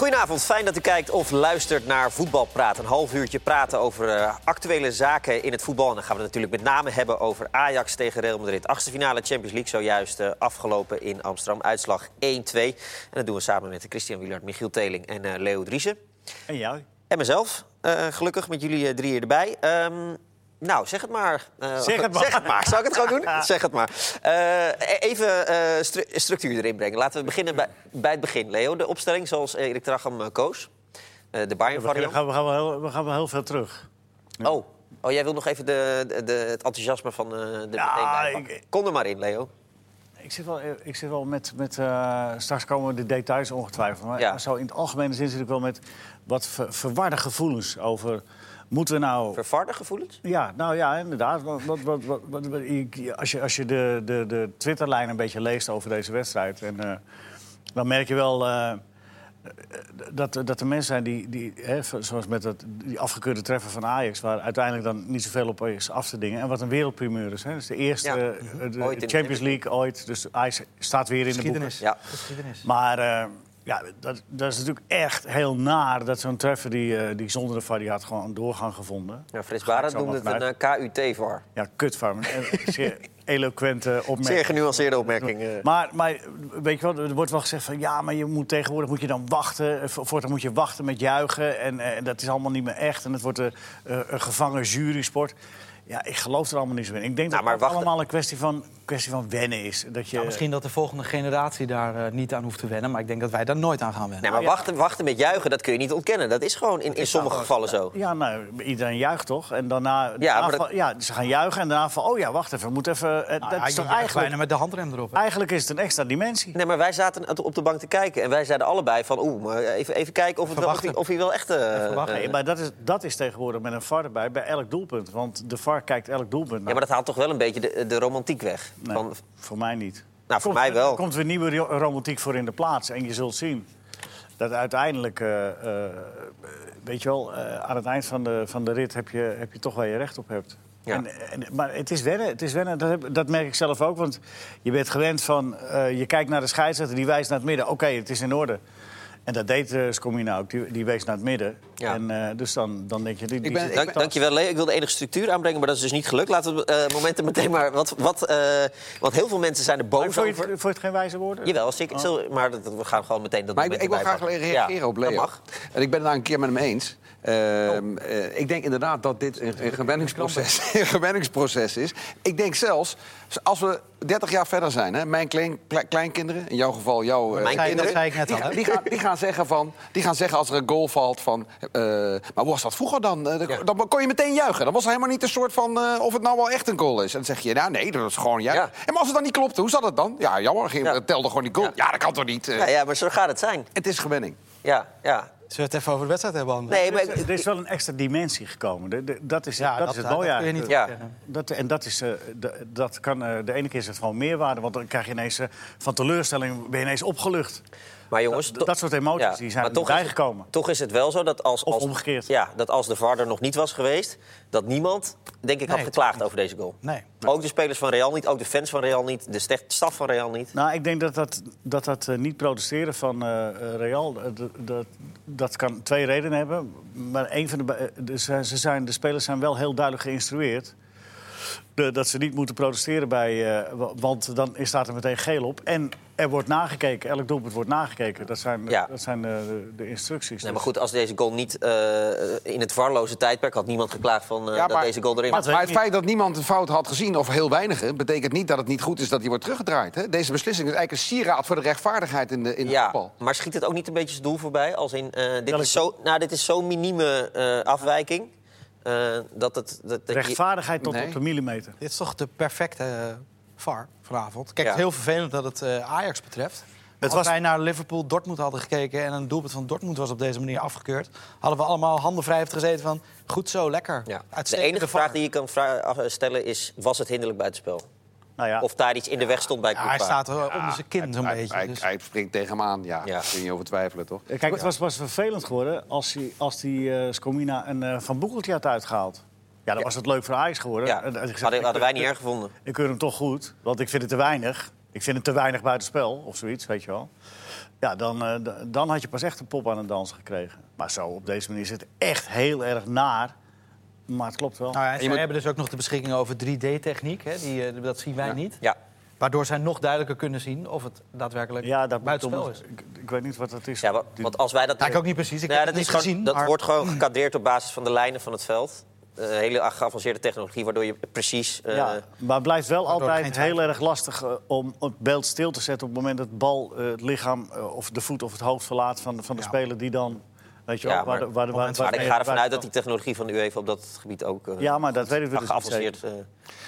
Goedenavond, fijn dat u kijkt of luistert naar Voetbalpraat. Een half uurtje praten over uh, actuele zaken in het voetbal. En dan gaan we het natuurlijk met name hebben over Ajax tegen Real Madrid. Achtste finale Champions League, zojuist uh, afgelopen in Amsterdam. Uitslag 1-2. En dat doen we samen met Christian Wielard, Michiel Teling en uh, Leo Driessen. En jou? En mezelf, gelukkig met jullie drieën erbij. Um, nou, zeg het maar. Uh, zeg het maar. Zeg het maar. Zou ik het gewoon doen? zeg het maar. Uh, even uh, stru structuur erin brengen. Laten we beginnen bij, bij, het begin. Leo, de opstelling zoals Erik Tracham koos. de Bayern-variant. We, gaan, we, gaan wel heel, we gaan wel heel veel terug. Oh. oh, jij wil nog even de, de, de het enthousiasme van de ja, ik, Kom er maar in, Leo. Ik zit wel, ik zit wel met... met straks komen de details ongetwijfeld. Maar ja. zo in het algemene zin zit ik wel met wat ver, verwarde gevoelens over Moeten we nou... Vervarde gevoelens? Ja, nou ja, inderdaad. Wat, wat, wat, als je, als je de, de, de Twitterlijn een beetje leest over deze wedstrijd... En, uh, dan merk je wel uh, dat, dat er mensen zijn die, die hè, zoals met dat, die afgekeurde treffer van Ajax... waar uiteindelijk dan niet zoveel op is af te dingen. En wat een wereldprimeur is. Hè. Dat is de eerste ja. de, de Champions League ooit. Dus Ajax staat weer in de boeken. Ja. Maar... Uh, ja, dat, dat is natuurlijk echt heel naar dat zo'n treffer die, uh, die zonder de VAR die had gewoon een doorgang gevonden. Ja, Frits Barend noemde het een uh, KUT-VAR. Ja, kutvar. zeer eloquente opmerking. Zeer genuanceerde opmerking. Maar, maar weet je wel, er wordt wel gezegd van... ja, maar je moet tegenwoordig moet je dan wachten. Voortaan moet je wachten met juichen. En, en dat is allemaal niet meer echt. En het wordt een, een gevangen jurysport. Ja, ik geloof er allemaal niet zo in. Ik denk nou, dat het allemaal een kwestie van, kwestie van wennen is. Dat je... Nou, misschien dat de volgende generatie daar uh, niet aan hoeft te wennen... maar ik denk dat wij daar nooit aan gaan wennen. Nee, maar wachten, wachten met juichen, dat kun je niet ontkennen. Dat is gewoon in, in sommige gevallen zo. Ja, nou, iedereen juicht toch? En daarna... Ja, maar dat... ja ze gaan juichen en daarna van... oh ja, wacht even, we moeten even... Uh, dat is toch eigenlijk... bijna met de handrem erop. Eigenlijk is het een extra dimensie. Nee, maar wij zaten op de bank te kijken... en wij zeiden allebei van... oeh, even, even kijken of, het wel, of, hij, of hij wel echt... Uh, nee, maar dat is, dat is tegenwoordig met een VAR erbij bij elk doelpunt. Want de VAR kijkt elk doelpunt ja, maar dat haalt toch wel een beetje de, de romantiek weg? Nee, van... Voor mij niet. Nou, voor mij wel. Er komt weer nieuwe romantiek voor in de plaats. En je zult zien dat uiteindelijk, uh, uh, weet je wel, uh, aan het eind van de, van de rit heb je, heb je toch waar je recht op hebt. Ja. En, en, maar het is wennen, het is wennen. Dat, heb, dat, merk ik zelf ook. Want je bent gewend van, je kijkt naar de scheidsrechter, die wijst naar het midden. Oké, het is in orde. En dat deed uh, Scomina ook. Die, die wees naar het midden. Ja. En, uh, dus dan, dan denk je... Die, ik ben, dank, dankjewel, Leo. Ik wilde enige structuur aanbrengen, maar dat is dus niet gelukt. Laten we uh, momenten meteen maar... Wat, wat, want heel veel mensen zijn er boos over. Vond je, het geen wijze woorden? Jawel, zeker. Oh. Maar dat, we gaan gewoon meteen dat maar ik, ik wil graag reageren ja, op Leo. mag. En ik ben het daar een keer met hem eens. Uh, uh, ik denk inderdaad dat dit een, een, gewenningsproces, een gewenningsproces is. Ik denk zelfs, als we 30 jaar verder zijn, hè, mijn klein, kleinkinderen, in jouw geval jouw uh, mijn kinderen, die, die, gaan, die, gaan zeggen van, die gaan zeggen als er een goal valt van, maar hoe was dat vroeger dan? Ja. Dan kon je meteen juichen. Dan was het helemaal niet een soort van of het nou wel echt een goal is. En dan zeg je, nou nee, dat is gewoon juichen. Ja. En maar als het dan niet klopt, hoe zat het dan? Ja, jammer, ging, ja. telde gewoon die goal. Ja. dat kan toch niet? Ja, ja, maar zo gaat het zijn. Het is gewenning. Ja, ja. Zullen we het even over de wedstrijd hebben, Nee, maar... Er is wel een extra dimensie gekomen. dat is, ja, dat, dat is het mooie eigenlijk. Ja. Dat, en dat, is, uh, dat kan, uh, de ene keer is het gewoon meerwaarde. Want dan krijg je ineens uh, van teleurstelling ben je ineens opgelucht. Maar jongens, dat, dat soort emoties die zijn er bijgekomen. Toch is het wel zo dat als, als, omgekeerd. Ja, dat als de VAR er nog niet was geweest... dat niemand, denk ik, had geklaagd over deze goal. Nee. Ook de spelers van Real niet, ook de fans van Real niet... de staf van Real niet. Nou, ik denk dat dat, dat, dat uh, niet protesteren van uh, Real... dat, dat kan twee redenen hebben. Maar een van de, ze zijn, de spelers zijn wel heel duidelijk geïnstrueerd dat ze niet moeten protesteren bij. Uh, want dan staat er meteen geel op. En er wordt nagekeken. Elk doelpunt wordt nagekeken. Dat zijn, ja. dat zijn de, de, instructies. Nee, maar goed, als deze goal niet uh, in het varloze tijdperk had niemand geklaagd van uh, ja, dat deze goal erin was. Maar, het feit dat niemand een fout had gezien, of heel weinigen, betekent niet dat het niet goed is dat die wordt teruggedraaid. Hè? Deze beslissing is eigenlijk een sieraad voor de rechtvaardigheid in de in ja, voetbal. Maar schiet het ook niet een beetje het doel voorbij? Als in, dit, is zo, nou, dit is zo'n minieme afwijking. Uh, dat het, dat, dat Rechtvaardigheid tot op de millimeter. Dit is toch de perfecte uh, VAR vanavond. Kijk, het is heel vervelend dat het uh, Ajax betreft. Het Als was... wij naar Liverpool-Dortmund hadden gekeken... en een doelpunt van Dortmund was op deze manier afgekeurd... hadden we allemaal handen vrij gezeten van... goed zo, lekker. Ja. De enige vraag die je kan stellen is... was het hinderlijk buitenspel? Nou ja. Of daar iets in de weg stond bij ja, Hij staat er onder zijn kin zo'n beetje. Hij, dus. hij, springt tegen hem aan, ja. Daar kun je niet over twijfelen, toch? Kijk, het was, was vervelend geworden als die, als die uh, Scomina een uh, Van Boekeltje had uitgehaald. Ja, dan was het leuk voor Ajax geworden. Ja, hadden, hadden wij niet erg gevonden. Ik keur hem toch goed, want ik vind het te weinig. ik vind het te weinig buitenspel of zoiets, weet je wel. Ja, dan, uh, dan had je pas echt een pop aan het dansen gekregen. Maar zo, op deze manier is het echt heel erg naar. Maar het klopt wel. Nou ja, ze moet... hebben dus ook nog de beschikking over 3D-techniek. Uh, dat zien wij ja. niet. Ja. Waardoor zij nog duidelijker kunnen zien of het daadwerkelijk ja, dat buitenspel is. Ik, ik, weet niet wat dat is. Ja, wat, want als wij dat... Ja, ik ook niet precies. Ik ja, heb dat het niet is gezien. dat maar... wordt gewoon gecadeerd op basis van de lijnen van het veld. Uh, hele geavanceerde technologie, waardoor je precies... Uh, ja, maar het blijft wel altijd heel erg lastig uh, om het beeld stil te zetten... op het moment dat de bal het lichaam of de voet of het hoofd verlaat van, van de ja. speler die dan... Weet je ja, maar, waar, waar, waar, maar ik ga ervan uit dat die technologie van de UEFA op dat gebied ook... ja, maar dat weten we dus geavanceerd,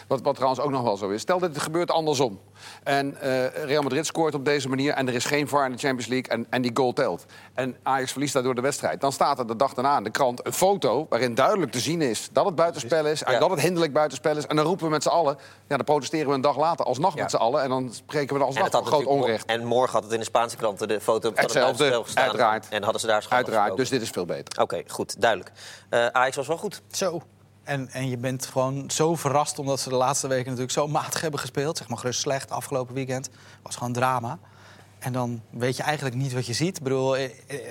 wat, wat trouwens ook nog wel zo is. Stel dat het gebeurt andersom. En uh, Real Madrid scoort op deze manier en er is geen VAR in de Champions League en, en die goal telt. En Ajax verliest daardoor de wedstrijd. Dan staat er de dag daarna in de krant een foto waarin duidelijk te zien is dat het buitenspel is en ja. dat het hinderlijk buitenspel is. En dan roepen we met z'n allen, ja, dan protesteren we een dag later alsnog ja. met z'n allen en dan spreken we er alsnog van groot onrecht. En morgen had het in de Spaanse kranten de foto van het buitenspel gestaan. Uiteraard. En hadden ze daar schade Uiteraard, dus dit is veel beter. Oké, okay, goed, duidelijk. Uh, Ajax was wel goed. Zo. En, en je bent gewoon zo verrast omdat ze de laatste weken natuurlijk zo matig hebben gespeeld. Zeg maar gerust slecht afgelopen weekend. was gewoon drama. En dan weet je eigenlijk niet wat je ziet. Ik bedoel,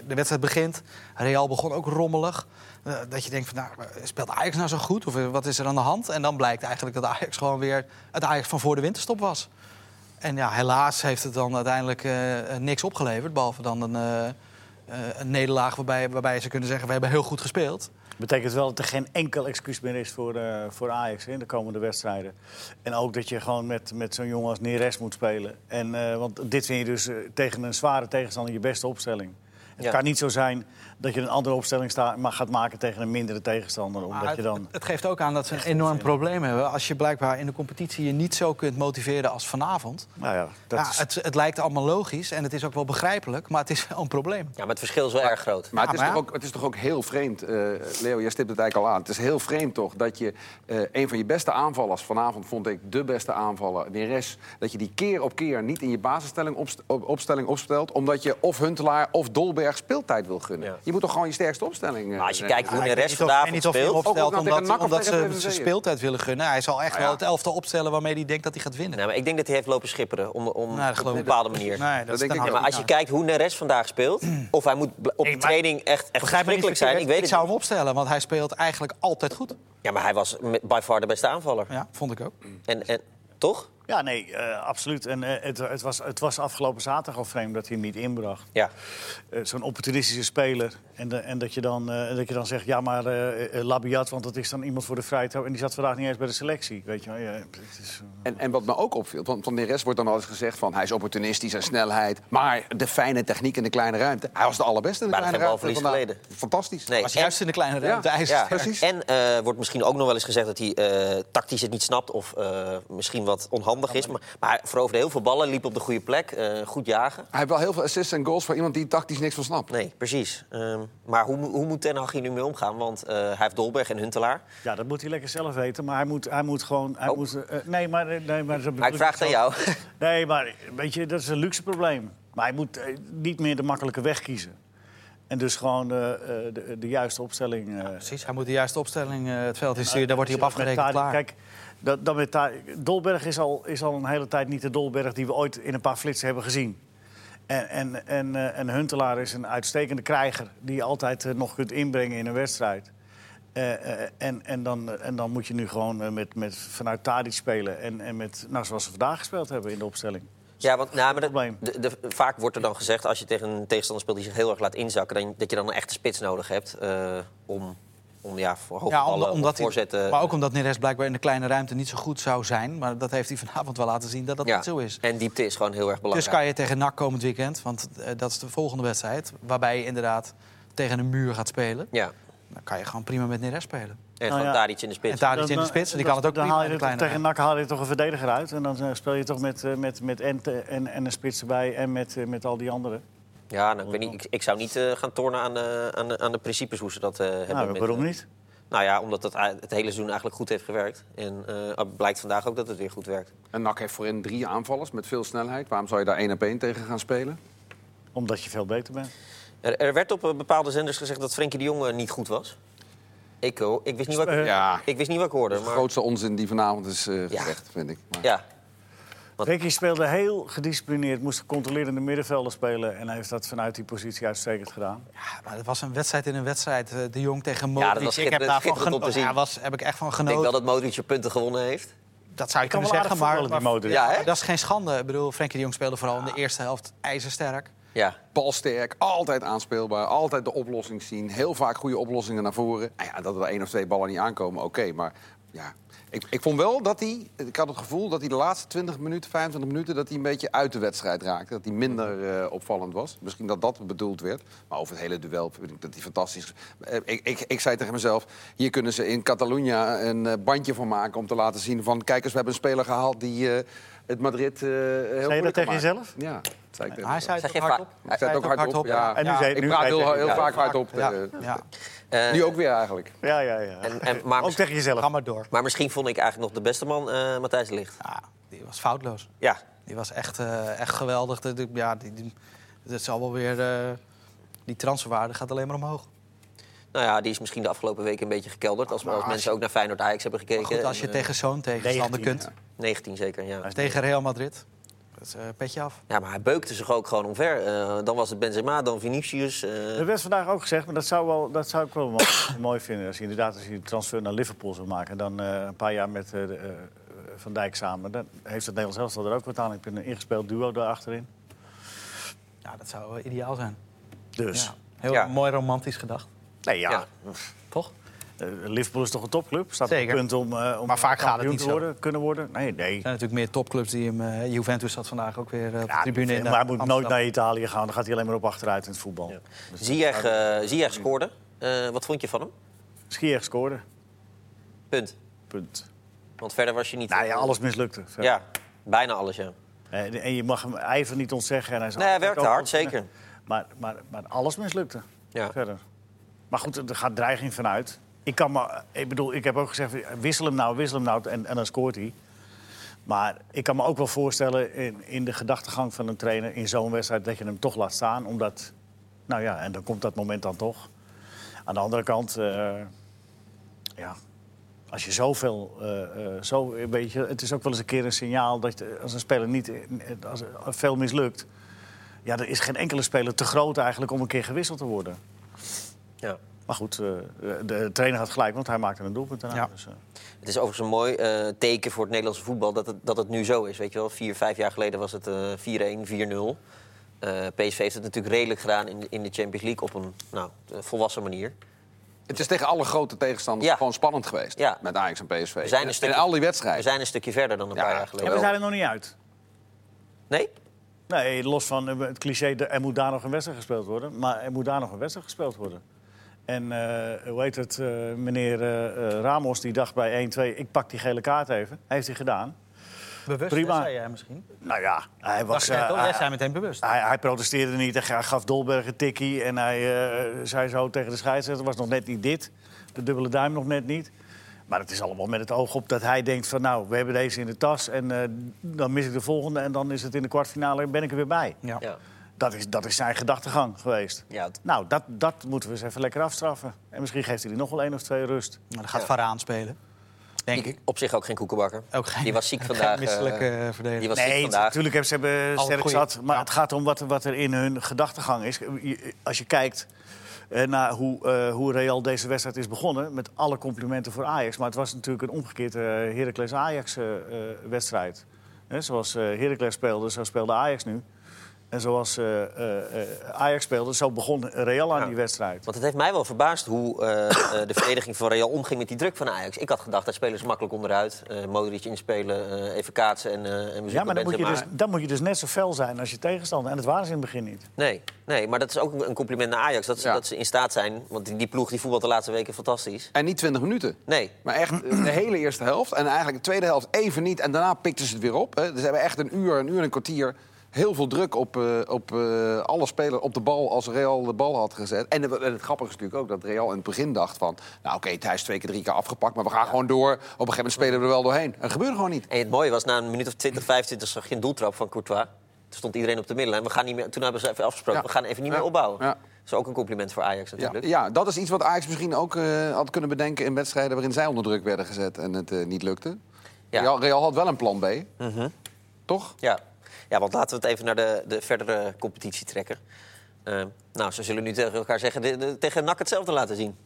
de wedstrijd begint. Real begon ook rommelig. Dat je denkt van, nou, speelt Ajax nou zo goed? Of wat is er aan de hand? En dan blijkt eigenlijk dat Ajax gewoon weer het Ajax van voor de winterstop was. En ja, helaas heeft het dan uiteindelijk uh, niks opgeleverd. Behalve dan een, uh, een nederlaag waarbij, waarbij ze kunnen zeggen... we hebben heel goed gespeeld betekent wel dat er geen enkel excuus meer is voor, uh, voor Ajax in de komende wedstrijden. En ook dat je gewoon met, met zo'n jongen als Neres moet spelen. En, uh, want dit vind je dus uh, tegen een zware tegenstander je beste opstelling. Het ja. kan niet zo zijn dat je een andere opstelling sta, maar gaat maken tegen een mindere tegenstander. Omdat het, je dan het geeft ook aan dat ze een enorm probleem hebben. Als je blijkbaar in de competitie je niet zo kunt motiveren als vanavond. Nou ja, dat ja, is... het, het, lijkt allemaal logisch en het is ook wel begrijpelijk, maar het is wel een probleem. Ja, maar het verschil is wel erg groot. Maar, het, is maar toch ook, het is toch ook heel vreemd, uh, Leo, jij stipt het eigenlijk al aan. Het is heel vreemd toch dat je uh, een van je beste aanvallers, vanavond vond ik de beste aanvaller, Neres, dat je die keer op keer niet in je basisstelling opst op, opstelling opstelt, omdat je of Huntelaar of Dolberg speeltijd wil gunnen. Ja. Je moet toch gewoon je sterkste opstelling... Maar als je kijkt hoe de rest vanavond niet of hij speelt... opstelt omdat, omdat ze zijn speeltijd willen gunnen. Hij zal echt ja. wel het elftal opstellen waarmee hij denkt dat hij gaat winnen. Nee, maar ik denk dat hij heeft lopen schipperen om, om, op een bepaalde manier. Nee, dat, denk ik maar als je kijkt hoe Neres vandaag speelt... of hij moet op de training echt, echt verschrikkelijk zijn, ik weet ik zou hem opstellen, want hij speelt eigenlijk altijd goed. Ja, maar hij was by far de beste aanvaller. Ja, vond ik ook. En, en, toch? Ja, nee, eh, absoluut. En eh, het, het, was, het was afgelopen zaterdag al vreemd dat hij hem niet inbracht. Ja. Eh, Zo'n opportunistische speler. En, de- en dat, je dan, eh, dat je dan zegt, ja, maar eh, eh, Labiat, want dat is dan iemand voor de vrijheid. En die zat vandaag niet eens bij de selectie, weet je wel. Ja, het is, eh, En, en wat me ook opviel, van, van Neres wordt dan al eens gezegd van hij is opportunistisch en snelheid. Maar de fijne techniek in de kleine ruimte. Hij was de allerbeste in de kleine ruimte. balverlies vandaag. geleden. Fantastisch. Nee, Was en- juist in de kleine ruimte. Ja, precies. En eh, wordt misschien ook nog wel eens gezegd dat hij eh, tactisch het niet snapt of eh, misschien wat onhandig is. Maar, maar hij veroverde heel veel ballen, liep op de goede plek, eh, goed jagen. Hij heeft wel heel veel assists en goals voor iemand die tactisch niks van snapt. Nee, precies. Ehm, maar hoe, hoe moet Ten Hag hier nu mee omgaan? Want eh, hij heeft Dolberg en Huntelaar. ja, dat moet hij lekker zelf weten. Maar hij moet, hij moet gewoon... Hij Oh. moet, eh, nee, maar... eh, Nee, maar, zo Maar ik vraag het aan jou. Nee, maar weet je, dat is een luxe probleem. Maar hij moet niet meer de makkelijke weg kiezen. En dus gewoon eh, eh, de, de juiste opstelling... eh, Precies, hij moet de juiste opstelling het veld insturen. Daar wordt hij op afgerekend, klaar. Kijk, dat, dat met Dolberg is al, is al een hele tijd niet de Dolberg die we ooit in een paar flitsen hebben gezien. En, en, en, eh, en Huntelaar is een uitstekende krijger die je altijd eh, nog kunt inbrengen in een wedstrijd. Eh, en, en, dan, en dan moet je nu gewoon met, met, vanuit Tadic spelen. En, en met, nou, zoals we vandaag gespeeld hebben in de opstelling. Ja, want nou, maar de, de, de- vaak wordt er dan gezegd, als je tegen een tegenstander speelt die zich heel erg laat inzakken, dan, dat je dan een echte spits nodig hebt om, om ja, voor hoge Ja, omdat voorzetten. hij, maar ook omdat Neres blijkbaar in de kleine ruimte niet zo goed zou zijn. Maar dat heeft hij vanavond wel laten zien dat dat ja. niet zo is. En diepte is gewoon heel erg Dus belangrijk. kan je tegen NAC komend weekend, want eh, dat is de volgende wedstrijd... waarbij je inderdaad tegen een muur gaat spelen... Ja. dan kan je gewoon prima met Neres spelen. En Nou gewoon ja. Tadic in de spits. En Tadic in de Dan- spits, die kan het ook dan haal in je Tegen. NAC haal je toch een verdediger uit. En dan eh, speel je toch met, eh, met, met Ent en, en een spits erbij en met, eh, met al die anderen. Ja, nou, ik, weet niet, ik, ik zou niet eh, gaan tornen aan de, aan, de, aan de principes hoe ze dat eh, hebben. Nou, met, waarom eh, niet? Nou ja, omdat het, het hele seizoen eigenlijk goed heeft gewerkt. En eh, het blijkt vandaag ook dat het weer goed werkt. En NAC heeft voorin drie aanvallers met veel snelheid. Waarom zou je daar één op één tegen gaan spelen? Omdat je veel beter bent. Er, er werd op eh, bepaalde zenders gezegd dat Frenkie de Jong eh, niet goed was. Ik, eh, ik, wist niet wat, ik- Eh, Ja, ik wist niet wat ik hoorde. de Maar, grootste onzin die vanavond is eh, Ja. gezegd, vind ik. Maar... ja. Ricky speelde heel gedisciplineerd, moest controlerende middenvelder spelen... en hij heeft dat vanuit die positie uitstekend gedaan. Ja, maar het was een wedstrijd in een wedstrijd. Eh, de Jong tegen Modric. Ja, dat was ik heb daarvan genoten. Ja, was, heb ik echt van genoten. Ik denk wel dat Modric je punten gewonnen heeft. Dat zou je kunnen zeggen, maar, maar, maar ja, dat is geen schande. Ik bedoel, Frenkie de Jong speelde vooral in de eerste helft ijzersterk. Ja. Balsterk, altijd aanspeelbaar, altijd de oplossing zien. Heel vaak goede oplossingen naar voren. Nou ja, dat er één of twee ballen niet aankomen, oké. maar ja, ik, ik vond wel dat hij, ik had het gevoel dat hij de laatste 20 minuten, 25 minuten, dat hij een beetje uit de wedstrijd raakte. Dat hij minder uh, opvallend was. Misschien dat dat bedoeld werd. Maar over het hele duel vind ik dat hij fantastisch. Uh, ik, ik, ik zei tegen mezelf: hier kunnen ze in Catalunya een uh, bandje van maken om te laten zien van, kijk eens, we hebben een speler gehaald die het Madrid heel Zei je dat tegen jezelf? Ja. Zei ik hij zei het ook hardop. Hij zei het ook hardop, ja. En nu zei, ik praat heel, heel vaak hardop. Ja. Uh, nu ook weer eigenlijk. Ja, ja, ja. En, en, maar ook tegen jezelf. Ga maar door. Maar misschien vond ik eigenlijk nog de beste man uh, Matthijs de Ligt. Ja, die was foutloos. Ja. Die was echt, uh, echt geweldig. Ja, die, die, dat zal wel weer... die transferwaarde gaat alleen maar omhoog. Nou ja, die is misschien de afgelopen weken een beetje gekelderd. Als, als mensen ook naar Feyenoord Ajax hebben gekeken. Goed, als je en, tegen zo'n tegenstander kunt. 19 zeker, ja. Tegen Real Madrid. Dat uh, petje af. Ja, maar hij beukte zich ook gewoon omver. Uh, dan was het Benzema, dan Vinicius. Uh... Er werd vandaag ook gezegd, maar dat zou, wel, dat zou ik wel mooi vinden... als je inderdaad als je een transfer naar Liverpool zou maken... dan een paar jaar met Van Dijk samen... dan heeft het Nederlands elftal er ook wat aan. Ik ben een ingespeeld duo daar achterin. Ja, dat zou ideaal zijn. Dus. Ja, heel ja. mooi romantisch gedacht. Nee, ja. ja. Toch? Uh, Liverpool is toch een topclub? Staat Zeker. op punt om, uh, om maar vaak gaat het niet worden, kunnen worden? Nee, nee. Er zijn natuurlijk meer topclubs die hem... Uh, Juventus zat vandaag ook weer op de tribune in Maar hij moet nooit naar Italië gaan. Dan gaat hij alleen maar op achteruit in het voetbal. Ja. Dus Ziyech, Ziyech scoorde. wat vond je van hem? Ziyech scoorde. Punt. Punt. Want verder was je niet... Nou ja, alles mislukte. Verder. Ja, bijna alles, ja. En je mag hem ijver niet ontzeggen. En hij nee, hij werkte hard, zeker. Maar, maar, maar alles mislukte. Ja. Verder. Maar goed, er gaat dreiging vanuit. Ik, kan maar, ik bedoel, ik heb ook gezegd, wissel hem nou, wissel hem nou en, en dan scoort hij. Maar ik kan me ook wel voorstellen in, in de gedachtegang van een trainer in zo'n wedstrijd dat je hem toch laat staan. Omdat, nou ja, en dan komt dat moment dan toch. Aan de andere kant, uh, ja, als je zoveel, uh, uh, zo, weet je, het is ook wel eens een keer een signaal dat je, als een speler niet, als veel mislukt. Ja, er is geen enkele speler te groot eigenlijk om een keer gewisseld te worden. Ja. Maar goed, uh, de trainer had gelijk, want hij maakte een doelpunt daarna. Ja. Dus, uh. Het is overigens een mooi uh, teken voor het Nederlandse voetbal dat het, dat het nu zo is. Weet je wel, vier, vijf jaar geleden was het 4-1, 4-0. PSV heeft het natuurlijk redelijk gedaan in, in de Champions League op een nou, volwassen manier. Het is tegen alle grote tegenstanders ja. gewoon spannend geweest. Ja. Met Ajax en PSV. We zijn een stukje, en al die wedstrijden. We zijn een stukje verder dan een ja. paar jaar geleden. En we zijn er nog niet uit. Nee? Nee, los van het cliché, er moet daar nog een wedstrijd gespeeld worden. Maar er moet daar nog een wedstrijd gespeeld worden. En uh, hoe heet het, uh, meneer uh, Ramos die dacht bij 1-2, ik pak die gele kaart even. Heeft hij gedaan. Bewust, Prima. zei jij misschien? Nou ja, hij was... Jij, jij zei meteen bewust. Hij, hij, protesteerde niet, hij gaf Dolberg een tikkie... en hij zei zo tegen de scheidsrechter, was nog net niet dit. De dubbele duim nog net niet. Maar het is allemaal met het oog op dat hij denkt van... nou, we hebben deze in de tas en dan mis ik de volgende... en dan is het in de kwartfinale en ben ik er weer bij. Ja. ja. Dat is, dat is zijn gedachtegang geweest. Ja, Nou, dat, dat moeten we eens even lekker afstraffen. En misschien geeft hij er nog wel één of twee rust. Maar dan gaat ja. Varaan spelen. Denk ik. Op zich ook geen koekenbakker. Ook geen, die was ziek vandaag. Misselijke uh, verdediger. Die was nee, ziek vandaag. natuurlijk hebben ze hebben sterk zat. Maar ja. het gaat om wat, wat er in hun gedachtegang is. Als je kijkt uh, naar hoe, uh, hoe Real deze wedstrijd is begonnen... met alle complimenten voor Ajax. Maar het was natuurlijk een omgekeerde Heracles-Ajax-wedstrijd. zoals Heracles speelde, zo speelde Ajax nu. En zoals uh, uh, Ajax speelde, zo begon Real aan ja. die wedstrijd. Want het heeft mij wel verbaasd hoe uh, de verdediging van Real omging met die druk van Ajax. Ik had gedacht, daar spelen ze makkelijk onderuit. Modric inspelen, even kaatsen en, en Ja, maar dan moet, je dus, dan moet je dus net zo fel zijn als je tegenstander. En dat waren ze in het begin niet. Nee, nee maar dat is ook een compliment naar Ajax. Dat ze, ja. dat ze in staat zijn, want die, die ploeg die voetbalt de laatste weken fantastisch. En niet 20 minuten. Nee. Maar echt de hele eerste helft. En eigenlijk de tweede helft even niet. En daarna pikten ze het weer op. Hè. Dus ze hebben echt een uur, een uur en een kwartier heel veel druk op, uh, op uh, alle spelers op de bal als Real de bal had gezet. En, en, het grappige is natuurlijk ook dat Real in het begin dacht van... nou oké, okay, hij is twee keer, drie keer afgepakt, maar we gaan gewoon door. Op een gegeven moment spelen we er wel doorheen. En dat gebeurde gewoon niet. En het mooie was, na een minuut of 20, 25 zag je een doeltrap van Courtois. Toen stond iedereen op de middenlijn. We gaan niet meer, toen hebben ze even afgesproken, ja. we gaan even niet ja. meer opbouwen. Ja. Dat is ook een compliment voor Ajax natuurlijk. Ja, dat is iets wat Ajax misschien ook uh, had kunnen bedenken... in wedstrijden waarin zij onder druk werden gezet en het niet lukte. Real, Real, had wel een plan B. -hmm. Toch? Ja. Ja, want laten we het even naar de, de verdere competitie trekken. Uh, nou, ze zullen nu tegen elkaar zeggen, de, de, tegen NAC hetzelfde laten zien.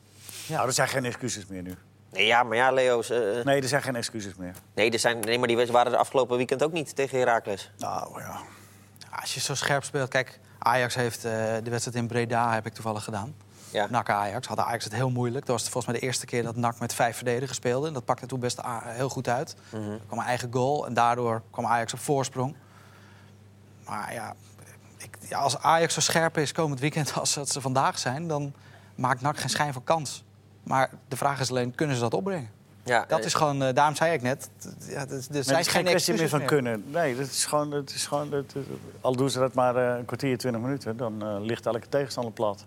Ja, nou, er zijn geen excuses meer nu. Nee, ja, maar ja, Leo's... Uh... Nee, er zijn geen excuses meer. Nee, er zijn, nee, maar die waren de afgelopen weekend ook niet tegen Heracles. Nou, ja. Als je zo scherp speelt... Kijk, Ajax heeft uh, de wedstrijd in Breda, heb ik toevallig gedaan. Ja. NAC Ajax. Had Ajax het heel moeilijk. Dat was volgens mij de eerste keer dat NAC met vijf verdedigers speelde. En dat pakte toen best heel goed uit. Mm -hmm. Er kwam een eigen goal en daardoor kwam Ajax op voorsprong. Maar ja, ik, ja, als Ajax zo scherp is komend weekend als dat ze vandaag zijn... dan maakt NAC geen schijn van kans. Maar de vraag is alleen, kunnen ze dat opbrengen? Ja, dat is gewoon, uh, daarom zei ik net, ja, er zijn geen kwestie meer van kunnen. Nee, dat is gewoon, dat is gewoon dat, al doen ze dat maar uh, een kwartier, twintig minuten, dan uh, ligt elke tegenstander plat.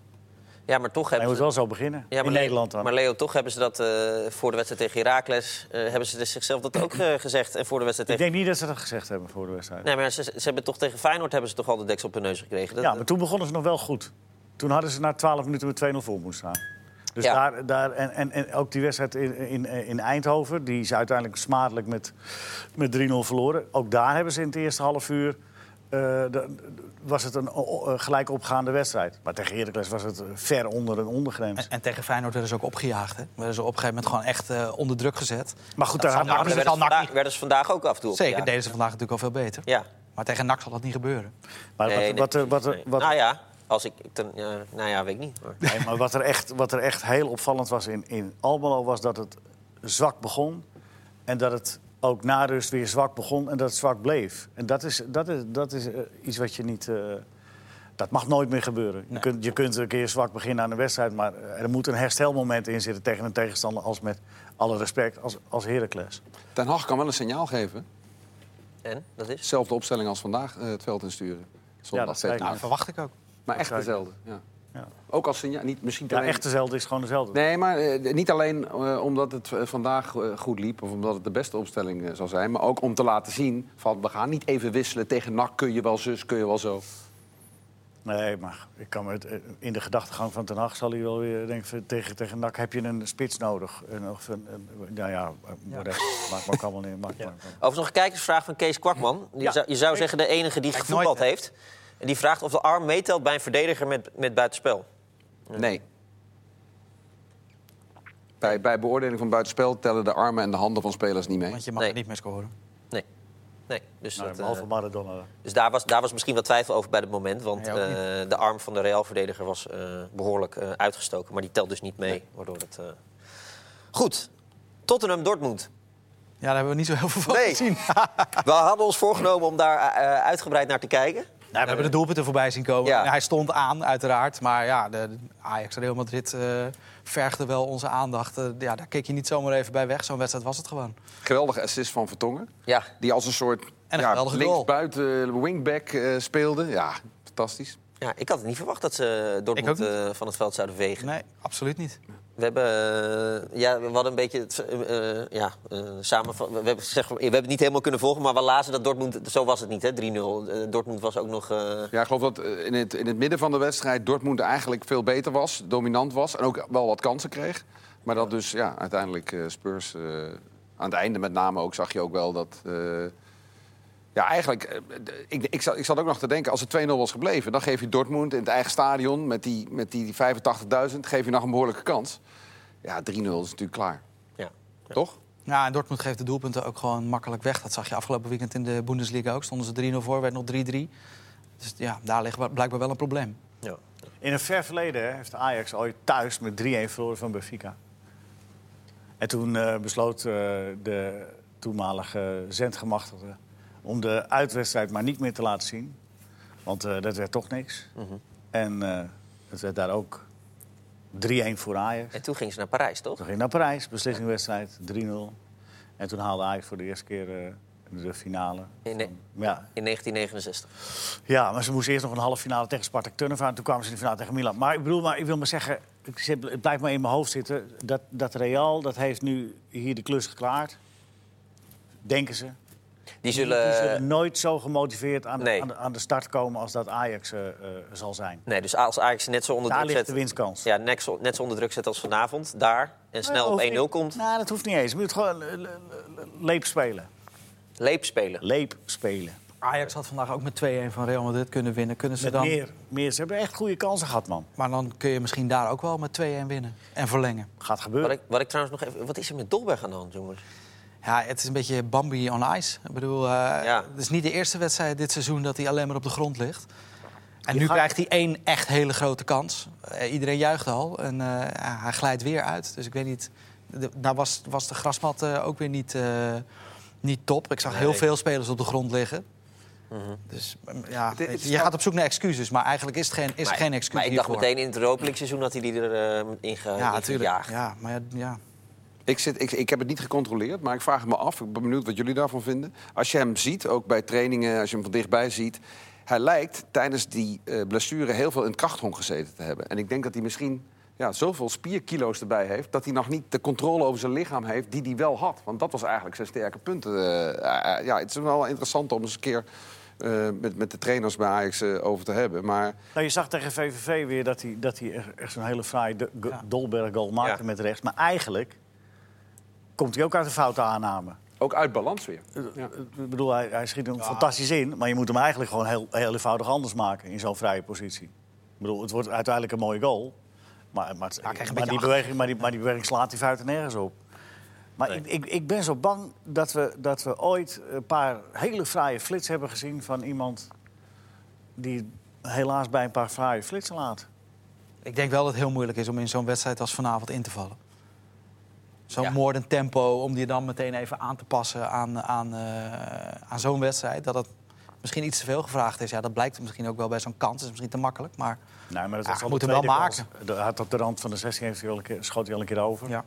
Ja, maar toch hebben Hij moet wel zo beginnen. Ja, in Nederland dan. Maar Leo, toch hebben ze dat uh, voor de wedstrijd tegen Heracles... Uh, hebben ze dus zichzelf dat ook uh, gezegd. En voor de wedstrijd tegen... Ik denk niet dat ze dat gezegd hebben voor de wedstrijd. Nee, maar ze, ze hebben toch tegen Feyenoord hebben ze toch al de deksel op hun neus gekregen. Dat, ja, maar toen begonnen ze nog wel goed. Toen hadden ze na 12 minuten met 2-0 voor moeten staan. Dus ja. daar, daar, en, en, en ook die wedstrijd in, in, in Eindhoven, die is uiteindelijk smadelijk met, met 3-0 verloren. Ook daar hebben ze in het eerste half uur de, was het een gelijk opgaande wedstrijd. Maar tegen Heracles was het ver onder een ondergrens. En, en tegen Feyenoord werden ze ook opgejaagd. Hè? Werden ze op een gegeven moment gewoon echt uh, onder druk gezet. Maar goed, daar hadden ze werden, vandaag, werden ze vandaag ook af en toe Zeker, deden ze vandaag natuurlijk al veel beter. Ja. Maar tegen NAC zal dat niet gebeuren. Maar nee, wat, wat, wat, wat, Nou ja, als ik... Ten, nou ja, weet ik niet. Maar, nee, maar wat, er echt, wat er echt heel opvallend was in, in Almelo... was dat het zwak begon en dat het ook na rust weer zwak begon en dat het zwak bleef. En dat is, dat is, dat is uh, iets wat je niet... Uh, dat mag nooit meer gebeuren. Nee. Je, kunt, je kunt een keer zwak beginnen aan een wedstrijd... maar er moet een herstelmoment in zitten tegen een tegenstander... als met alle respect, als, als Heracles. Ten Hag kan wel een signaal geven. En? Dat is? Zelfde opstelling als vandaag uh, het veld insturen. Zondag ja, dat nou, verwacht ik ook. Maar echt dezelfde, ja. Ja. Ook als signaal, niet misschien ja, echt dezelfde is gewoon dezelfde. Nee, maar uh, niet alleen uh, omdat het uh, vandaag goed liep... of omdat het de beste opstelling zal zijn... maar ook om te laten zien van we gaan niet even wisselen... tegen NAC kun je wel zus, kun je wel zo. Nee, maar ik kan het, in de gedachtegang van Ten Hag zal hij wel weer denken... tegen, tegen NAC heb je een spits nodig. En, of een, een, nou ja, ja. maakt me ook allemaal niet. Maakt ja. Overigens nog een kijkersvraag van Kees Kwakman. Je, zou, je zou zeggen de enige die gevoetbald heeft... En die vraagt of de arm meetelt bij een verdediger met, met buitenspel. Nee. Bij, bij beoordeling van buitenspel tellen de armen en de handen van spelers niet mee. Want je mag nee. er niet meer scoren. Nee. Nee, dus nou, dat, behalve uh, Maradona. Dus daar was, daar was misschien wat twijfel over bij het moment. Want uh, de arm van de Real-verdediger was uh, behoorlijk uitgestoken. Maar die telt dus niet mee. Nee. Waardoor het, Goed, Tottenham-Dortmund. Ja, daar hebben we niet zo heel veel van nee. gezien. we hadden ons voorgenomen om daar uitgebreid naar te kijken. Nou, we hebben de doelpunten voorbij zien komen. Ja. Hij stond aan, uiteraard. Maar ja, de, Ajax en Real Madrid uh, vergde wel onze aandacht. Uh, ja, daar keek je niet zomaar even bij weg. Zo'n wedstrijd was het gewoon. Geweldige assist van Vertongen. Ja. Die als een soort en een ja, linksbuiten wingback uh, speelde. Ja, fantastisch. Ja, ik had het niet verwacht dat ze Dortmund uh, van het veld zouden vegen. Nee, absoluut niet. We hebben, uh, ja, we hadden een beetje uh, ja, samen. We hebben, zeg, we hebben het niet helemaal kunnen volgen, maar we lazen dat Dortmund. Zo was het niet, hè? 3-0. Dortmund was ook nog. Ja, ik geloof dat in het, in het midden van de wedstrijd Dortmund eigenlijk veel beter was, dominant was en ook wel wat kansen kreeg. Maar dat dus ja, uiteindelijk Spurs aan het einde met name ook zag je ook wel dat. Ja, eigenlijk, eh, ik, ik, zat, ik zat ook nog te denken, als het 2-0 was gebleven... dan geef je Dortmund in het eigen stadion met die, met die 85.000... geef je nog een behoorlijke kans. Ja, 3-0 is natuurlijk klaar. Ja. Toch? Ja, en Dortmund geeft de doelpunten ook gewoon makkelijk weg. Dat zag je afgelopen weekend in de Bundesliga ook. Stonden ze 3-0 voor, werd nog 3-3. Dus ja, daar ligt blijkbaar wel een probleem. Ja. In een ver verleden heeft Ajax ooit thuis met 3-1 verloren van Benfica. En toen uh, besloot uh, de toenmalige zendgemachtigde om de uitwedstrijd maar niet meer te laten zien. Want uh, dat werd toch niks. Mm -hmm. En uh, het werd daar ook 3-1 voor Ajax. En toen ging ze naar Parijs, toch? Toen ging naar Parijs, beslissingwedstrijd, 3-0. En toen haalde Ajax voor de eerste keer uh, de finale. In, ja. in 1969. Ja, maar ze moesten eerst nog een halve finale tegen Spartak Turnhout. En toen kwamen ze in de finale tegen Milan. Maar ik bedoel, maar ik wil maar zeggen... Het blijft maar in mijn hoofd zitten. Dat, dat Real, dat heeft nu hier de klus geklaard. Denken ze. Die zullen... Die, zullen nooit zo gemotiveerd aan de, nee. aan, de, aan de, start komen als dat Ajax uh, uh, zal zijn. Nee, dus als Ajax net zo onder daar druk zet... de winstkans. Ja, net zo, net zo onder druk zet als vanavond, daar, en snel op 1-0 komt... Nou, dat hoeft niet eens. Je moet gewoon leep spelen. Leep spelen. Leep spelen. Ajax had vandaag ook met 2-1 van Real Madrid kunnen winnen. Kunnen ze Met dan... meer, meer. Ze hebben echt goede kansen gehad, man. Maar dan kun je misschien daar ook wel met 2-1 winnen. En verlengen. Gaat gebeuren. Wat ik, wat ik trouwens nog even... Wat is er met Dolberg aan de hand, jongens? Ja, het is een beetje Bambi on ice. Ik bedoel, uh, Ja. het is niet de eerste wedstrijd dit seizoen dat hij alleen maar op de grond ligt. En Je nu gaat- krijgt hij één echt hele grote kans. Eh, iedereen juicht al. En eh, hij glijdt weer uit. Dus ik weet niet. De, nou was, was de grasmat eh, ook weer niet, eh, niet top. Ik zag heel Nee. veel spelers op de grond liggen. Mhm. Dus mm, ja, Het- weet het je, gaat op zoek naar excuses. Maar eigenlijk is, het geen, is er geen excuus maar ik dacht meteen in het Europa seizoen dat hij die erin in ge, Ja, natuurlijk. Ja, maar ja, ja. Ik, zit, ik, ik heb het niet gecontroleerd, maar ik vraag me af. Ik ben benieuwd wat jullie daarvan vinden. Als je hem ziet, ook bij trainingen, als je hem van dichtbij ziet... hij lijkt tijdens die eh, blessure heel veel in het krachthonk gezeten te hebben. En ik denk dat hij misschien ja, zoveel spierkilo's erbij heeft... dat hij nog niet de controle over zijn lichaam heeft die hij wel had. Want dat was eigenlijk zijn sterke punt. Eh, eh, ja, het is wel interessant om eens een keer... eh, met, met de trainers bij Ajax over te hebben. Maar Nou, je zag tegen VVV weer dat hij, dat hij echt, zo'n hele fraaie Ja. Dolberg-goal maakte Ja. met rechts. Maar eigenlijk komt hij ook uit een foute aanname. ook uit balans weer. Ja. Ik bedoel, hij, hij schiet hem fantastisch in. Maar je moet hem eigenlijk gewoon heel, heel eenvoudig anders maken in zo'n vrije positie. Ik bedoel, het wordt uiteindelijk een mooie goal. Maar, maar, maar, die beweging, maar, die, maar die beweging slaat die fouten nergens op. Maar ik, ik, ik ben zo bang dat we, dat we ooit een paar hele fraaie flits hebben gezien... van iemand die helaas bij een paar fraaie flitsen laat. Ik denk wel dat het heel moeilijk is om in zo'n wedstrijd als vanavond in te vallen. Zo'n Ja. moordend tempo, om die dan meteen even aan te passen aan, aan, eh, aan zo'n wedstrijd. Dat het misschien iets te veel gevraagd is. Ja, dat blijkt misschien ook wel bij zo'n kans. Dat is misschien te makkelijk, maar Nee, maar dat Ja, moet hem wel maken. Hij had op de rand van de 16 heeft hij al een keer, schoot hij al een keer over. ja.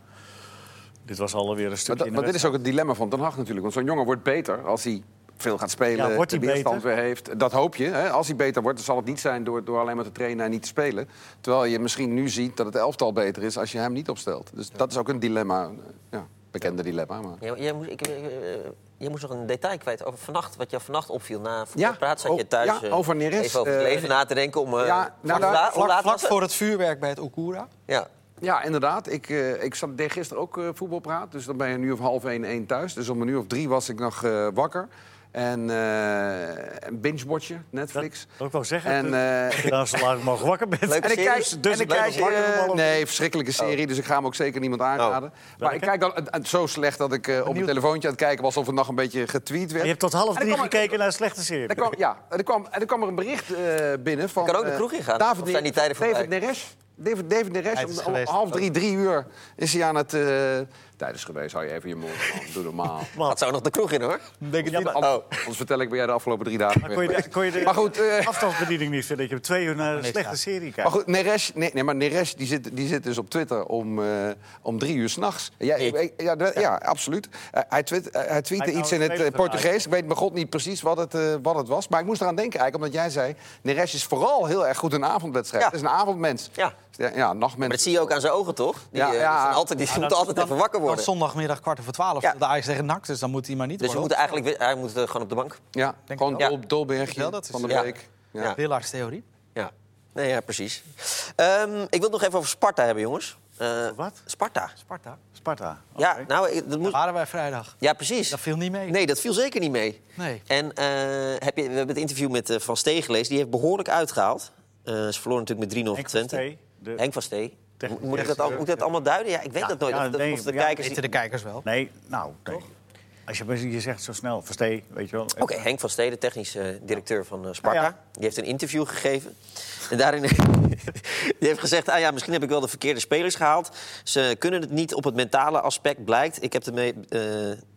Dit was alweer een Maar, stukje de maar dit is ook het dilemma van Den Haag natuurlijk. Want zo'n jongen wordt beter als hij veel gaat spelen, Ja, wordt de weerstand weer heeft. Dat hoop je. Hè? Als hij beter wordt, dan zal het niet zijn door, door alleen maar te trainen en niet te spelen. Terwijl je misschien nu ziet dat het elftal beter is als je hem niet opstelt. Dus dat is ook een dilemma. Ja, bekende dilemma. Maar... Jij, jij moest, ik, eh, jij moest nog een detail kwijt over vannacht, wat jou vannacht opviel na Ja, voetbalpraat. Zat je oh, thuis ja, eh, over Neres, even over het eh, leven na te denken om... eh, Ja, nou, daar- laat- Vlak, voor het vuurwerk bij het Okura. Ja. Ja, inderdaad. Ik, eh, ik zat, deed gisteren ook eh, voetbalpraat. Dus dan ben je nu of half één, één thuis. Dus om een uur of drie was ik nog eh, wakker. En eh een binge-watchen, Netflix. Dat wil ik wel zeggen. En, eh, zo laat ik mogelijk wakker bent. Leuke En ik serie? kijk, Dus en ik ik kijk eh, nee, verschrikkelijke serie, dus ik ga hem ook zeker niemand aanraden. Maar ik kijk dan zo slecht dat ik eh, op mijn telefoontje aan het kijken was of het nog een beetje getweet werd. Je hebt tot half drie gekeken naar een slechte serie. Er kwam, ja, en er kwam, en er kwam er een bericht eh, binnen van... kan ook de kroeg ingaan, David, zijn die tijden David? Neres. David, David Neres, om, om half drie, drie uur is hij aan het... tijdens geweest, hou je even je mond, man. Doe normaal. Gaat zo nog de kroeg in, hoor. Denk het Ja, niet. Oh. anders vertel ik, ben jij de afgelopen drie dagen Maar kon je de, kon je de Maar goed, eh, afstandsbediening niet vinden? Dat je op twee uur naar een slechte serie kijkt. Maar goed, Neres, nee, nee, maar Neres die zit, die zit dus op Twitter om, eh, om drie uur s'nachts. Ja, ja, de- ja, absoluut. Eh, hij, tweet, hij tweette Hij iets in het Portugees. Ik weet bij god niet precies wat het, wat het was. Maar ik moest eraan denken eigenlijk, omdat jij zei... Neres is vooral heel erg goed in een avondwedstrijd. Ja. Het is een avondmens. Ja. Ja, ja nachtmens. Maar dat zie je ook aan zijn ogen, toch? Die, Ja, ja. die zijn altijd, die moeten altijd even wakker Wordt worden. zondagmiddag kwart over twaalf. Ja. De Ajax tegen NAC, dus dan moet hij maar niet Dus moeten eigenlijk, hij moet eh, gewoon op de bank. Ja, Denk gewoon. Dol, Dolbergje dat is- van de Ja. week. Ja. Ja. Willards theorie. Ja, nee, ja precies. Ehm, ik wil het nog even over Sparta hebben, jongens. Eh, Wat? Sparta. Sparta. Sparta. Ja, nou, dat Daar moet... waren wij vrijdag. ja, precies. Dat viel niet mee. Nee, dat viel zeker niet mee. Nee. En eh, heb je, we hebben het interview met eh, Van Steen gelezen. Die heeft behoorlijk uitgehaald. Eh, ze verloren natuurlijk met 3-0 van Henk van Twente. Stee, de- Henk van Steen. Technisch Moet ik dat, al, moet ik dat allemaal duiden? Ja, ik weet Ja, dat nooit. ja, Of de, nee, of de ja, kijkers... Weten de kijkers wel. Nee, nou, nee. Als je, je zegt zo snel, verstee, weet je wel. Oké, Henk van Steden, technisch eh, directeur van eh, Sparta. Ja, ja. Die heeft een interview gegeven. En daarin die heeft gezegd... Ah ja, misschien heb ik wel de verkeerde spelers gehaald. Ze kunnen het niet op het mentale aspect, blijkt. Ik heb ermee, eh,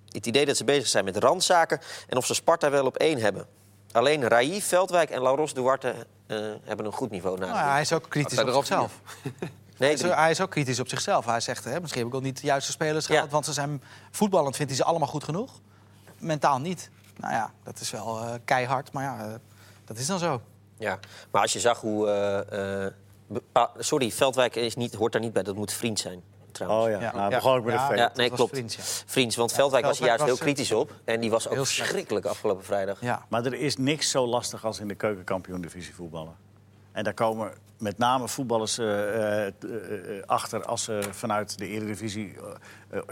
het idee dat ze bezig zijn met randzaken... en of ze Sparta wel op één hebben. Alleen Rai, Veldwijk en Lauros Duarte eh, hebben een goed niveau. Nou, naast. hij is ook kritisch zijn op er zichzelf. Nee, Hij is, drie. hij is ook kritisch op zichzelf. Hij zegt, hè, misschien heb ik wel niet de juiste spelers Ja. gehad... want ze zijn voetballend vindt hij ze allemaal goed genoeg. Mentaal niet. Nou ja, dat is wel eh, keihard, maar ja, eh, dat is dan zo. Ja, maar als je zag hoe... eh, eh, bepa- sorry, Veldwijk is niet, hoort daar niet bij. Dat moet vriend zijn, trouwens. Oh ja, nou, begon ik met een Ja, nee, was klopt. Vriends, ja. Vriends, want Veldwijk was er juist heel kritisch op. En die was ook verschrikkelijk afgelopen vrijdag. Ja. Maar er is niks zo lastig als in de keukenkampioen-divisie voetballen. En daar komen met name voetballers eh, eh, eh, achter als ze vanuit de Eredivisie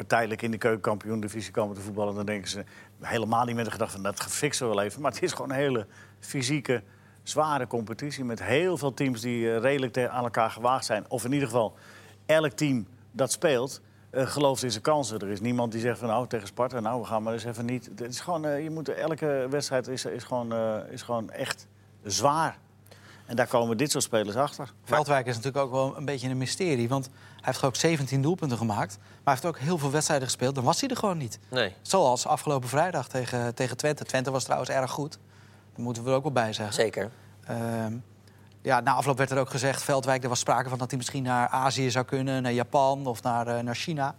tijdelijk in de keukenkampioen-divisie komen te voetballen. Dan denken ze, helemaal niet met de gedachte van dat gefixen we wel even. Maar het is gewoon een hele fysieke, zware competitie. Met heel veel teams die redelijk aan elkaar gewaagd zijn. Of in ieder geval elk team dat speelt. Gelooft in zijn kansen. Er is niemand die zegt van nou tegen Sparta, nou we gaan maar eens even niet. Het is gewoon, je moet, elke wedstrijd is, is, gewoon, is gewoon echt zwaar. En daar komen dit soort spelers achter. Veldwijk is natuurlijk ook wel een beetje een mysterie. Want hij heeft ook 17 doelpunten gemaakt. Maar hij heeft ook heel veel wedstrijden gespeeld. Dan was hij er gewoon niet. Nee. Zoals afgelopen vrijdag tegen, tegen Twente. Twente was trouwens erg goed. Daar moeten we er ook wel bij zeggen. Zeker. Uh, ja, na afloop werd er ook gezegd, Veldwijk, er was sprake van dat hij misschien naar Azië zou kunnen, naar Japan of naar, uh, naar China.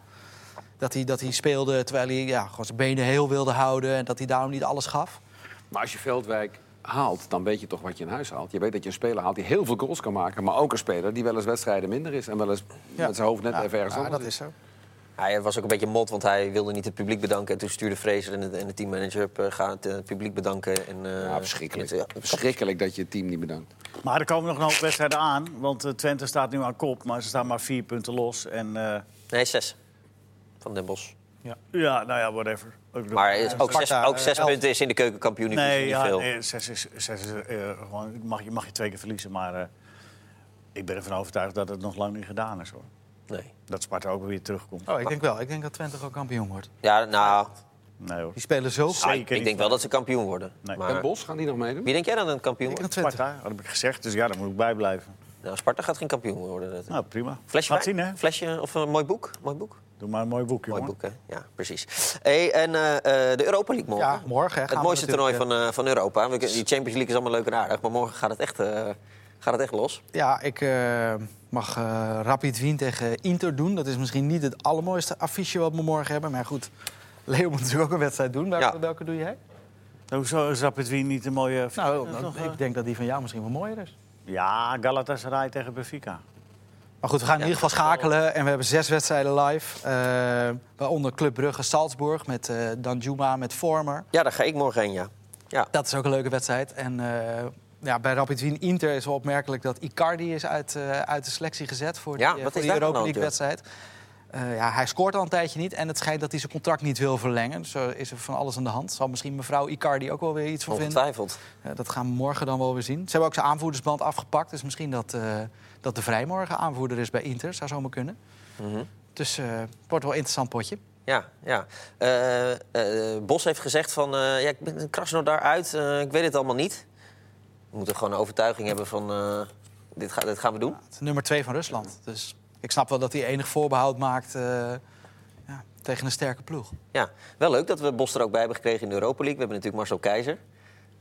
Dat hij, dat hij speelde terwijl hij ja, gewoon zijn benen heel wilde houden en dat hij daarom niet alles gaf. Maar als je Veldwijk haalt, dan weet je toch wat je in huis haalt. Je weet dat je een speler haalt die heel veel goals kan maken, maar ook een speler die wel eens wedstrijden minder is en wel eens met zijn hoofd net even ergens ja, dat is zo. Hij was ook een beetje mot, want hij wilde niet het publiek bedanken. En toen stuurde Fraser en de, en de teammanager op, uh, gaan het publiek bedanken. En, uh, ja, verschrikkelijk. Het, ja. verschrikkelijk dat je het team niet bedankt. Maar er komen nog een hoop wedstrijden aan. Want Twente staat nu aan kop, maar ze staan maar vier punten los. En, nee, zes. Van Den Bosch. Ja, ja nou ja, whatever. Maar is ook, zes, ook zes punten is in de keukenkampioen nee, niet ja, veel. Nee, zes is, zes is gewoon, mag, je, mag je twee keer verliezen. Maar ik ben ervan overtuigd dat het nog lang niet gedaan is hoor. Nee. Dat Sparta ook weer terugkomt. Oh, ik denk wel. Ik denk dat Twente ook kampioen wordt. Ja, nou... Nee, hoor. Die spelen zo Zeker ik denk wel dat ze kampioen worden. Nee. Maar... En Bos, gaan die nog meedoen? Wie denk jij dan een kampioen Ik wordt? Sparta, dat heb ik gezegd. Dus ja, daar moet ik bij blijven. Nou, Sparta gaat geen kampioen worden. Dat... Nou, prima. Flesje Laat zien, hè? Flesje of een mooi boek? Mooi boek? Doe maar een mooi boek, jongen. Mooi boek, hè? Ja, precies. Hey, en uh, de Europa League morgen. Ja, morgen. Hè, het mooiste toernooi van, uh, van Europa. Die Champions League is allemaal leuk en aardig. Maar morgen gaat het echt, uh, gaat het echt los. Ja, ik mag Rapid Wien tegen Inter doen. Dat is misschien niet het allermooiste affiche wat we morgen hebben. Maar goed, Leo moet natuurlijk ook een wedstrijd doen. Welke, Ja. welke doe jij? Hoezo is Rapid Wien niet een mooie... Nou, nog, ik denk dat die van jou misschien wel mooier is. Ja, Galatasaray tegen Benfica. Maar goed, we gaan in ieder geval schakelen. En we hebben zes wedstrijden live. Eh, waaronder Club Brugge Salzburg met eh Danjuma, met Vormer. Ja, daar ga ik morgen heen, ja. Ja, Dat is ook een leuke wedstrijd. En eh, ja, bij Rapid Wien Inter is wel opmerkelijk dat Icardi is uit, uit de selectie gezet voor die, Ja, wat voor is die Europa de Eh, ja, hij scoort al een tijdje niet en het schijnt dat hij zijn contract niet wil verlengen. Dus er is er van alles aan de hand. Zal misschien mevrouw Icardi ook wel weer iets van vinden. ongetwijfeld. Ja, dat gaan we morgen dan wel weer zien. Ze hebben ook zijn aanvoerdersband afgepakt. Dus misschien dat, eh, dat de Vrijmorgen aanvoerder is bij Inter. Zou zomaar kunnen. Mhm. Dus eh, het wordt wel een interessant potje. Ja, ja. Eh, eh, Bos heeft gezegd van... eh, ja, ik ben een Krasnodar uit, eh, ik weet het allemaal niet. We moeten gewoon een overtuiging hebben van... eh, dit, ga, dit gaan we doen. Het is nummer twee van Rusland. Dus ik snap wel dat hij enig voorbehoud maakt eh, ja, tegen een sterke ploeg. Ja, wel leuk dat we Bos er ook bij hebben gekregen in de Europa League. We hebben natuurlijk Marcel Keizer.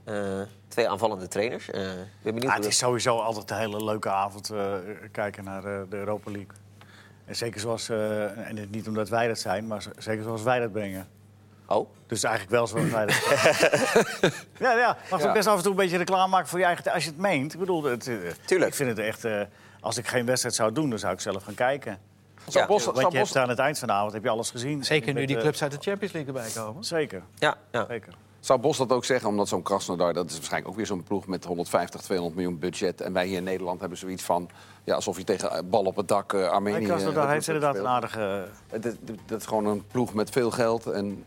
Eh, twee aanvallende trainers. Eh, ik ben benieuwd Ah, het is sowieso altijd een hele leuke avond eh, kijken naar eh, de Europa League. En zeker zoals, eh, en het niet omdat wij dat zijn, maar zeker zoals wij dat brengen. Dat- Oh, Dus eigenlijk wel zoals wij dat Ja, ja. Mag Ja. ook best af en toe een beetje reclame maken voor je eigen... Als je het meent. Ik bedoel, het, eh, Tuurlijk. ik vind het echt... eh, als ik geen wedstrijd zou doen, dan zou ik zelf gaan kijken. Ja, Bos, Want je Bos, hebt aan het eind van de avond heb je alles gezien. Zeker nu die eh, clubs uit de Champions League erbij komen. Zeker, ja, ja. zeker. zou Bos dat ook zeggen? Omdat zo'n Krasnodar, dat is waarschijnlijk ook weer zo'n ploeg met 150, 200 miljoen budget. En wij hier in Nederland hebben zoiets van... Ja, alsof je tegen bal op het dak uh, Armenië... Krasnodar dat heeft inderdaad een aardige... Het is- Dat is gewoon een ploeg met veel geld en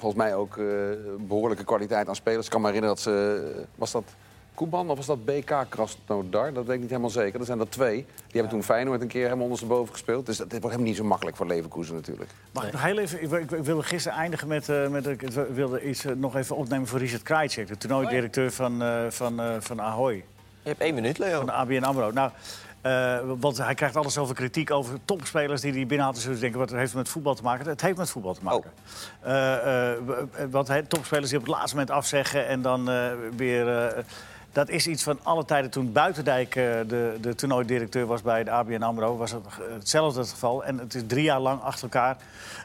volgens mij ook eh, behoorlijke kwaliteit aan spelers. Ik kan me herinneren dat ze... Was dat Kuban of was dat BK Krasnodar? Dat weet ik niet helemaal zeker. Dat zijn er twee. Die hebben toen Feyenoord een keer helemaal ondersteboven gespeeld. Dus dat, dit wordt helemaal niet zo makkelijk voor Leverkusen natuurlijk. Mag ik nog heel even... Ik, ik wilde gisteren eindigen met... eh, met ik wilde iets eh, nog even opnemen voor Richard Krajcek. De toernooidirecteur van, eh, van, eh, van Ahoy. Je hebt één minuut, Leo. Van de ABN AMRO. Nou, eh, want hij krijgt alles zoveel kritiek over topspelers die hij binnenhaalt. Dus denken, wat heeft het met voetbal te maken? Het heeft met voetbal te maken. Eh, eh, want hij- topspelers die op het laatste moment afzeggen en dan eh, weer... eh, dat is iets van alle tijden. Toen Buitendijk eh, de, de toernooidirecteur was bij de ABN AMRO... was het eh, hetzelfde het geval. En het is drie jaar lang achter elkaar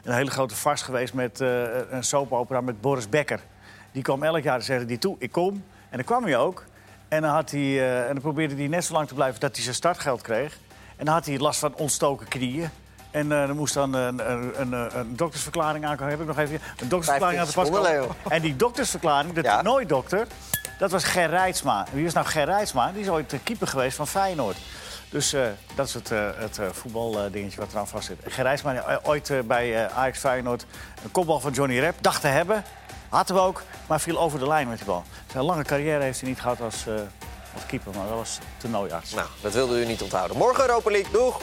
een hele grote vast geweest... met eh, een soapopera met Boris Becker. Die kwam elk jaar en zei die toe, ik kom. En dan kwam hij ook. En dan, had hij, eh, en dan probeerde hij net zo lang te blijven dat hij zijn startgeld kreeg. En dan had hij last van ontstoken knieën. En eh, er moest dan een, een, een, een doktersverklaring aankomen. Heb ik nog even een doktersverklaring aan de pas 15 komen. En die doktersverklaring, de Ja. toernooidokter, dat was Ger Rijtsma. Wie is nou Ger Rijtsma? Die is ooit de keeper geweest van Feyenoord. Dus eh, dat is het, eh, het voetbaldingetje wat eraan vast zit. Ger Rijtsma, eh, ooit bij Ajax Feyenoord een kopbal van Johnny Rep dacht te hebben. Hadden we ook, maar viel over de lijn met die bal. Zijn lange carrière heeft hij niet gehad als, uh, als keeper, maar dat was toernooiarts. Nou, dat wilde u niet onthouden. Morgen Europa League. Doeg!